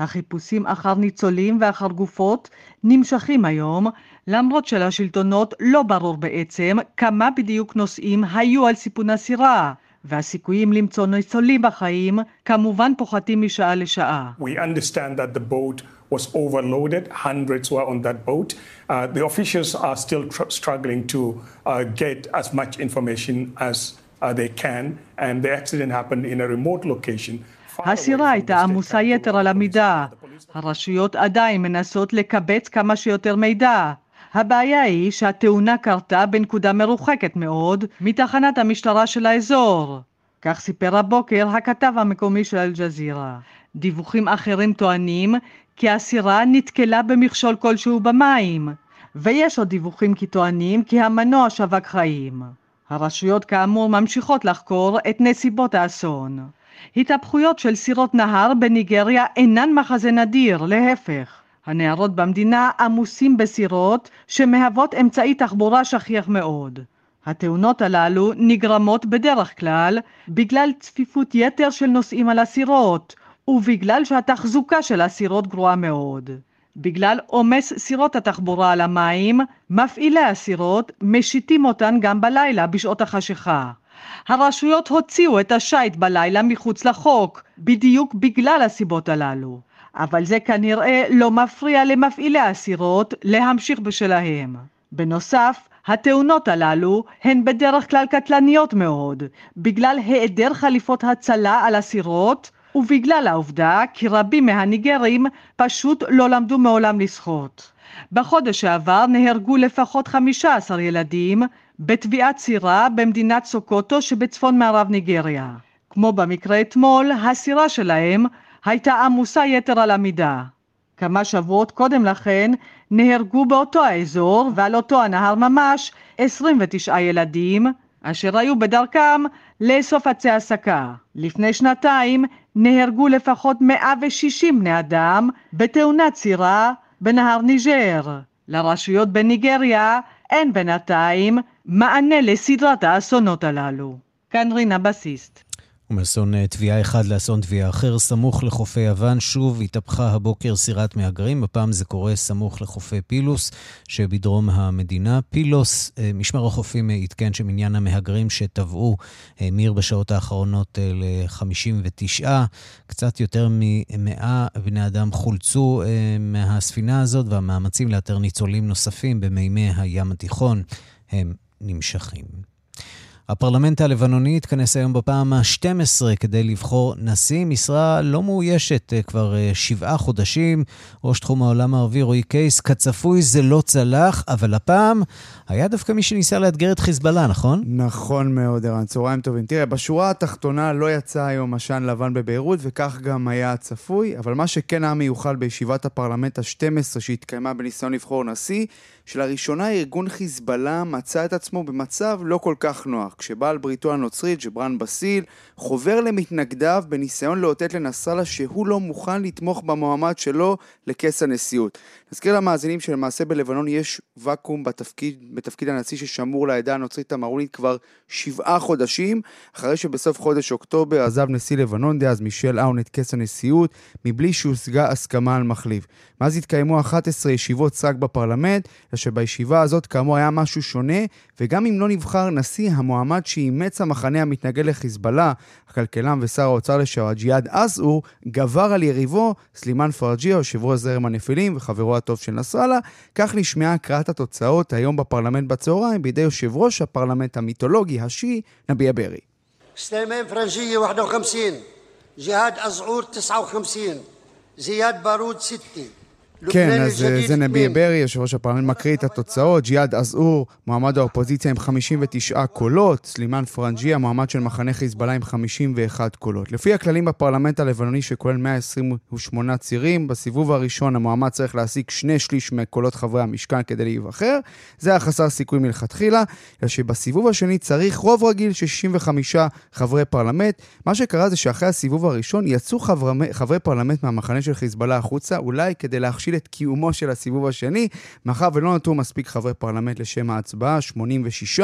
Speaker 9: החיפושים אחר ניצולים ואחר גופות נמשכים היום, למרות שלשלטונות לא ברור בעצם כמה בדיוק נוסעים היו על סיפון הסירה, והסיכויים למצוא ניצולים בחיים כמובן פוחתים משעה לשעה.
Speaker 10: We understand that the boat was overloaded, hundreds were on that boat. Uh, the officials are still tr- struggling to uh, get as much information as uh, they can, and the accident happened in a remote location.
Speaker 9: הסירה הייתה עמוסה יתר על המידה. הרשויות עדיין מנסות לקבץ כמה שיותר מידע. הבעיה היא שהתאונה קרתה בנקודה מרוחקת מאוד מתחנת המשטרה של האזור. כך סיפר הבוקר הכתב המקומי של אל-ג'זירה. דיווחים אחרים טוענים כי הסירה נתקלה במכשול כלשהו במים, ויש עוד דיווחים כי טוענים כי המנוע שווק חיים. הרשויות כאמור ממשיכות לחקור את נסיבות האסון. התהפכויות של סירות נהר בניגריה אינן מחזה נדיר, להפך. הנהרות במדינה עמוסים בסירות שמהוות אמצעי תחבורה שכיח מאוד. התאונות הללו נגרמות בדרך כלל בגלל צפיפות יתר של נוסעים על הסירות ובגלל שהתחזוקה של הסירות גרועה מאוד. בגלל עומס סירות התחבורה על המים, מפעילי הסירות משיתים אותן גם בלילה בשעות החשיכה. הרשויות הוציאו את השיט בלילה מחוץ לחוק, בדיוק בגלל הסיבות הללו. אבל זה כנראה לא מפריע למפעילי הסירות להמשיך בשלהם. בנוסף, התאונות הללו הן בדרך כלל קטלניות מאוד, בגלל היעדר חליפות הצלה על הסירות ובגלל העובדה כי רבים מהניגרים פשוט לא למדו מעולם לשחות. בחודש שעבר נהרגו לפחות 15 ילדים בטביעת סירה במדינת סוקוטו שבצפון מערב ניגריה. כמו במקרה אתמול, הסירה שלהם הייתה עמוסה יתר על המידה. כמה שבועות קודם לכן נהרגו באותו האזור ועל אותו הנהר ממש 29 ילדים אשר היו בדרכם לאסוף עצי הסקה. לפני שנתיים נהרגו לפחות 160 בני אדם בתאונת סירה בנהר ניג'ר. לרשויות בניגריה אין בינתיים מענה לסדרת האסונות הללו. כאן רינה בסיסט.
Speaker 1: ומאסון אה, תביעה אחד לאסון תביעה אחר, סמוך לחופי יוון, שוב התהפכה הבוקר סירת מהגרים, הפעם זה קורה סמוך לחופי פילוס שבדרום המדינה. פילוס, אה, משמר החופים אה, עדכן שמניין המהגרים שטבעו המיר בשעות האחרונות ל-59. קצת יותר מ-100 בני אדם חולצו מהספינה הזאת, והמאמצים לאתר ניצולים נוספים במימי הים התיכון הם נמשכים. הפרלמנט הלבנוני התכנס היום בפעם ה-12 כדי לבחור נשיא, משרה לא מאוישת אה, כבר אה, שבעה חודשים. ראש תחום העולם הערבי רועי קייס, כצפוי זה לא צלח, אבל הפעם היה דווקא מי שניסה לאתגר את חיזבאללה, נכון?
Speaker 11: נכון מאוד, ערן. צהריים טובים. תראה, בשורה התחתונה לא יצא היום עשן לבן בביירות, וכך גם היה צפוי, אבל מה שכן היה מיוחד בישיבת הפרלמנט ה-12 שהתקיימה בניסיון לבחור נשיא, שלראשונה ארגון חיזבאללה מצא את עצמו במצב לא כל כך נוח, כשבעל בריתו הנוצרית, ג'ברן בסיל, חובר למתנגדיו בניסיון לאותת לנסראללה שהוא לא מוכן לתמוך במועמד שלו לכס הנשיאות. נזכיר למאזינים שלמעשה בלבנון יש ואקום בתפקיד, בתפקיד הנשיא ששמור לעדה הנוצרית המרונית כבר שבעה חודשים, אחרי שבסוף חודש אוקטובר עזב נשיא לבנון דאז מישל אאון את כס הנשיאות, מבלי שהושגה הסכמה על מחליף. מאז התקיימו 11 ישיבות סרק בפרלמנט, אלא שבישיבה הזאת כאמור היה משהו שונה, וגם אם לא נבחר נשיא, המועמד שאימץ המחנה המתנגד לחיזבאללה, הכלכלן ושר האוצר לשעבר ג'יהאד אסעור, גבר על יריבו, סלימאן פרנג'יה, יושב ראש זרם הנפילים וחברו הטוב של נסראללה. כך נשמעה הקראת התוצאות היום בפרלמנט בצהריים בידי יושב ראש הפרלמנט המיתולוגי השיעי, נביה ברי.
Speaker 12: סלימאן פרנג'יה 51, ג'יהאד עזעור 59, זיאד בארוד 60.
Speaker 11: כן, אז אה, זה נביה ברי, יושב ראש הפרלמנט, מקריא את התוצאות. ג'יהאד עזעור, מועמד האופוזיציה עם 59 קולות. סלימאן פרנג'יה, מועמד של מחנה חיזבאללה עם 51 קולות. לפי הכללים בפרלמנט הלבנוני, שכולל 128 צירים, בסיבוב הראשון המועמד צריך להשיג שני שליש מקולות חברי המשכן כדי להיבחר. זה היה חסר סיכוי מלכתחילה, אלא שבסיבוב השני צריך רוב רגיל של 65 חברי פרלמנט. מה שקרה זה שאחרי הסיבוב הראשון יצאו חברי, חברי פרלמנט מהמחנה של חיזבאללה החוצה, אולי כדי להכשיל להכשיל את קיומו של הסיבוב השני, מאחר ולא נותרו מספיק חברי פרלמנט לשם ההצבעה, 86,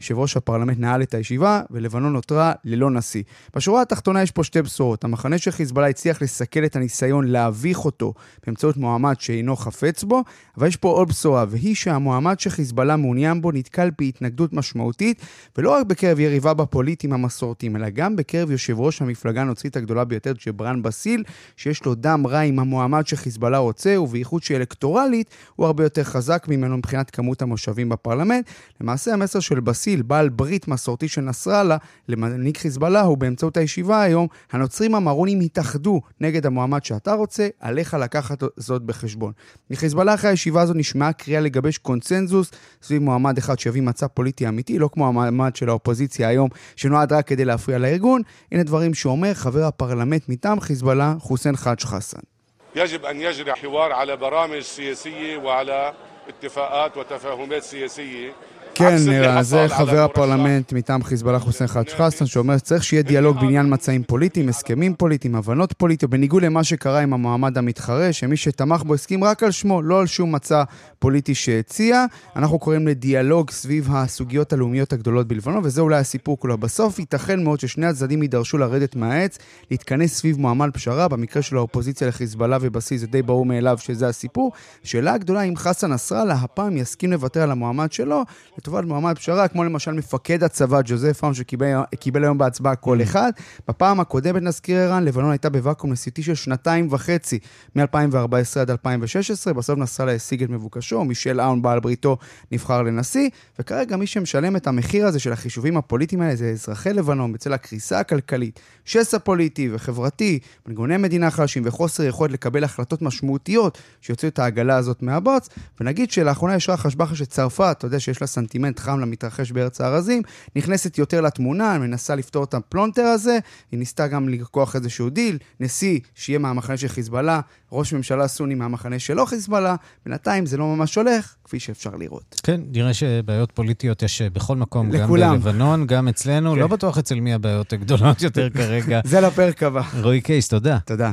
Speaker 11: יושב ראש הפרלמנט נעל את הישיבה, ולבנון נותרה ללא נשיא. בשורה התחתונה יש פה שתי בשורות. המחנה של חיזבאללה הצליח לסכל את הניסיון להביך אותו באמצעות מועמד שאינו חפץ בו, אבל יש פה עוד בשורה, והיא שהמועמד שחיזבאללה מעוניין בו נתקל בהתנגדות משמעותית, ולא רק בקרב יריביו הפוליטיים המסורתיים, אלא גם בקרב יושב ראש המפלגה הנוצרית הגדולה ביותר, ג'ברן בסיל, שיש לו דם רע עם המועמד שחיזבאללה רוצה, ובייחוד שאלקטורלית הוא הרבה יותר חזק ממנו מבחינת כמות המושבים בפרלמנט. למעשה המסר של בסיל, בעל ברית מסורתי של נסראללה, למנהיג חיזבאללה, הוא באמצעות הישיבה היום, הנוצרים המרונים התאחדו נגד המועמד שאתה רוצה, עליך לקחת זאת בחשבון. מחיזבאללה אחרי הישיבה הזאת נשמעה קריאה לגבש קונצנזוס סביב מועמד אחד שיביא מצע פוליטי אמיתי, לא כמו המועמד של האופוזיציה היום, שנועד רק כדי להפריע לארגון. הנה דברים שאומר חבר הפרלמנט מטעם חיזבאללה, חוסיין חאג' חסן.
Speaker 13: يجب أن يجري حوار على برامج سياسية وعلى اتفاقات وتفاهمات سياسية
Speaker 11: כן, נירה, זה חבר הפרלמנט מטעם חיזבאללה חוסיין חאג' חסן, שאומר שצריך שיהיה דיאלוג בעניין מצעים פוליטיים, הסכמים פוליטיים, הבנות פוליטיות, בניגוד למה שקרה עם המועמד המתחרה, שמי שתמך בו הסכים רק על שמו, לא על שום מצע פוליטי שהציע. אנחנו קוראים לדיאלוג סביב הסוגיות הלאומיות הגדולות בלבנון, וזה אולי הסיפור כולו. בסוף ייתכן מאוד ששני הצדדים יידרשו לרדת מהעץ, להתכנס סביב מועמד פשרה, במקרה של האופוזיציה לחיזבאללה ובסיס, זה די ברור מאליו שזה הסיפור. שאלה הגדולה אם חסן נסראללה הפעם יסכים לוותר על המועמד שלו, לטובת מועמד פשרה, כמו למשל מפקד הצבא ג'וזף פאום שקיבל היום בהצבעה קול mm. אחד. בפעם הקודמת, נזכיר ערן, לבנון הייתה בוואקום נשיאותי של שנתיים וחצי, מ-2014 עד 2016. בסוף נסראללה השיג את מבוקשו, מישל אאון בעל בריתו נבחר לנשיא, וכרגע מי שמשלם את המחיר הזה של החישובים הפוליטיים האלה זה אזרחי לבנון בצל הקריסה הכלכלית, שסע פוליטי וחברתי, מנגוני מדינה חלשים וחוסר יכולת לקבל החלטות משמעותיות שיוציאו את העגלה הזאת מהבוץ. ונגיד שלאחרונה יש רחש בחש שצרפת, אתה יודע שיש לה סנטימנט חם למתרחש בארץ הארזים, נכנסת יותר לתמונה, מנסה לפתור את הפלונטר הזה, היא ניסתה גם לרקוח איזשהו דיל, נשיא שיהיה מהמחנה של חיזבאללה, ראש ממשלה סוני מהמחנה שלא חיזבאללה, בינתיים זה לא ממש הולך, כפי שאפשר לראות.
Speaker 1: כן, נראה שבעיות פוליטיות יש בכל מקום, לכולם. גם בלבנון, גם אצלנו, כן. לא בטוח אצל מי הבעיות הגדולות יותר כרגע.
Speaker 11: זה לפרק הבא.
Speaker 1: רועי קייס, תודה.
Speaker 11: תודה.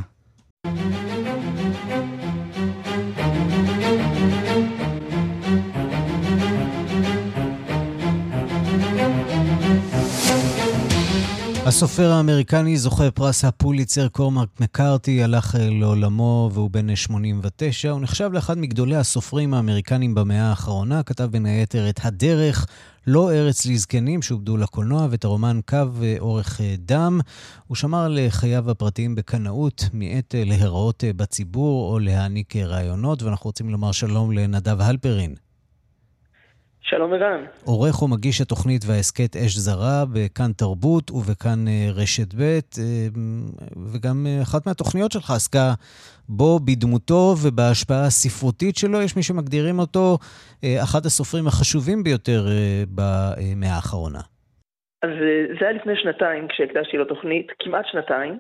Speaker 1: הסופר האמריקני זוכה פרס הפוליצר קורמרק מקארתי הלך אה, לעולמו והוא בן 89. הוא נחשב לאחד מגדולי הסופרים האמריקנים במאה האחרונה, כתב בין היתר את הדרך, לא ארץ לזקנים שעובדו לקולנוע ואת הרומן קו אה, אורך אה, דם. הוא שמר על חייו הפרטיים בקנאות, מעת להיראות בציבור או להעניק רעיונות, ואנחנו רוצים לומר שלום לנדב הלפרין.
Speaker 14: שלום ערן.
Speaker 1: עורך ומגיש התוכנית וההסכת אש זרה בכאן תרבות ובכאן אה, רשת ב', אה, וגם אה, אחת מהתוכניות שלך עסקה בו בדמותו ובהשפעה הספרותית שלו. יש מי שמגדירים אותו אחד הסופרים החשובים ביותר במאה האחרונה.
Speaker 14: אז זה היה לפני שנתיים כשהקדשתי לו תוכנית, כמעט שנתיים.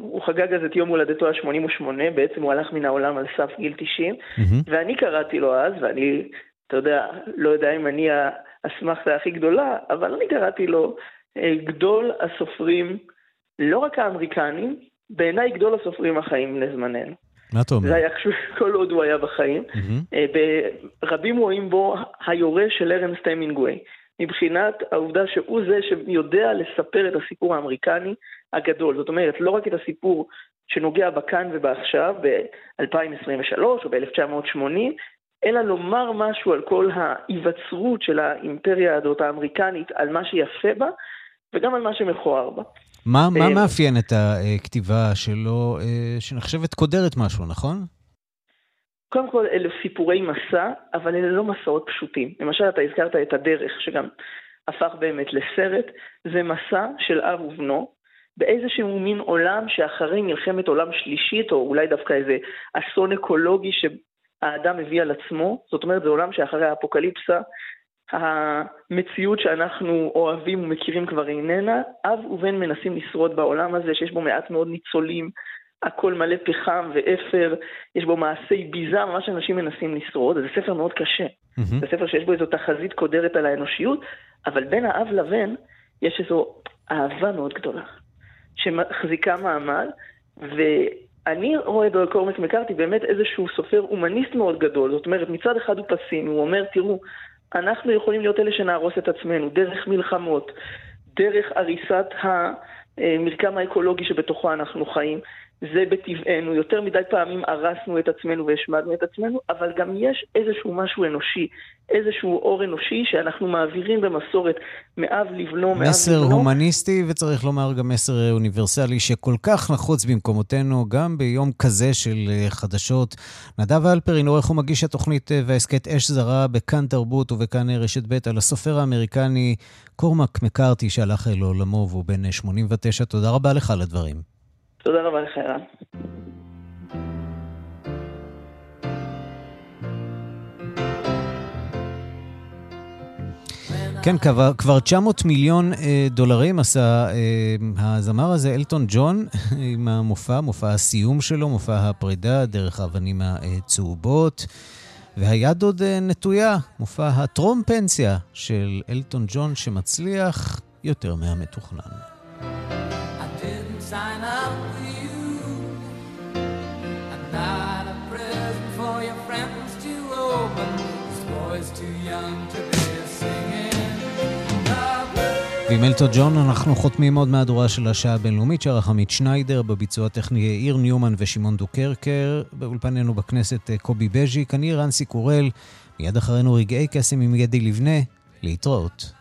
Speaker 14: הוא חגג אז את יום הולדתו ה-88, בעצם הוא הלך מן העולם על סף גיל 90, mm-hmm. ואני קראתי לו אז, ואני, אתה יודע, לא יודע אם אני האסמכתה הכי גדולה, אבל אני קראתי לו אה, גדול הסופרים, לא רק האמריקנים, בעיניי גדול הסופרים החיים לזמננו.
Speaker 1: מה אתה אומר?
Speaker 14: זה היה כל עוד הוא היה בחיים. Mm-hmm. רבים רואים בו היורש של ארנסט המינגווי. מבחינת העובדה שהוא זה שיודע לספר את הסיפור האמריקני הגדול. זאת אומרת, לא רק את הסיפור שנוגע בכאן ובעכשיו, ב-2023 או ב-1980, אלא לומר משהו על כל ההיווצרות של האימפריה הזאת האמריקנית, על מה שיפה בה, וגם על מה שמכוער בה.
Speaker 1: מה, מה אה, מאפיין את הכתיבה שלו, אה, שנחשבת קודרת משהו, נכון?
Speaker 14: קודם כל, אלה סיפורי מסע, אבל אלה לא מסעות פשוטים. למשל, אתה הזכרת את הדרך, שגם הפך באמת לסרט, זה מסע של אב ובנו, באיזשהו מין עולם שאחרי מלחמת עולם שלישית, או אולי דווקא איזה אסון אקולוגי שהאדם הביא על עצמו, זאת אומרת, זה עולם שאחרי האפוקליפסה, המציאות שאנחנו אוהבים ומכירים כבר איננה, אב ובן מנסים לשרוד בעולם הזה, שיש בו מעט מאוד ניצולים, הכל מלא פחם ואפר, יש בו מעשי ביזה, ממש אנשים מנסים לשרוד, זה ספר מאוד קשה. Mm-hmm. זה ספר שיש בו איזו תחזית קודרת על האנושיות, אבל בין האב לבן יש איזו אהבה מאוד גדולה, שמחזיקה מעמד, ואני רואה בקורמק מקארתי באמת איזשהו סופר הומניסט מאוד גדול, זאת אומרת, מצד אחד הוא פסימי, הוא אומר, תראו, אנחנו יכולים להיות אלה שנהרוס את עצמנו, דרך מלחמות, דרך הריסת המרקם האקולוגי שבתוכו אנחנו חיים. זה בטבענו, יותר מדי פעמים הרסנו את עצמנו והשמדנו את עצמנו, אבל גם יש איזשהו משהו אנושי, איזשהו אור אנושי שאנחנו מעבירים במסורת מאב לבנו, מאב לבנו.
Speaker 1: מסר הומניסטי, וצריך לומר גם מסר אוניברסלי, שכל כך נחוץ במקומותינו, גם ביום כזה של אה, חדשות. נדב אלפרין, עורך ומגיש התוכנית אה, וההסכת אש זרה בכאן תרבות ובכאן רשת ב' על הסופר האמריקני קורמק מקארתי שהלך אל עולמו והוא בן 89. תודה רבה לך על הדברים.
Speaker 14: תודה רבה לך, ערן.
Speaker 1: כן, כבר, כבר 900 מיליון אה, דולרים עשה אה, הזמר הזה, אלטון ג'ון, עם המופע, מופע הסיום שלו, מופע הפרידה, דרך האבנים הצהובות. והיד עוד אה, נטויה, מופע הטרום פנסיה של אלטון ג'ון שמצליח יותר מהמתוכנן. sign up ועם אלטו ג'ון אנחנו חותמים עוד מהדורה של השעה הבינלאומית שערך עמית שניידר, בביצוע הטכני יאיר ניומן ושמעון דוקרקר, באולפנינו בכנסת אה, קובי בז'יק, אני רנסי קורל, מיד אחרינו רגעי קסם עם ידי לבנה, להתראות.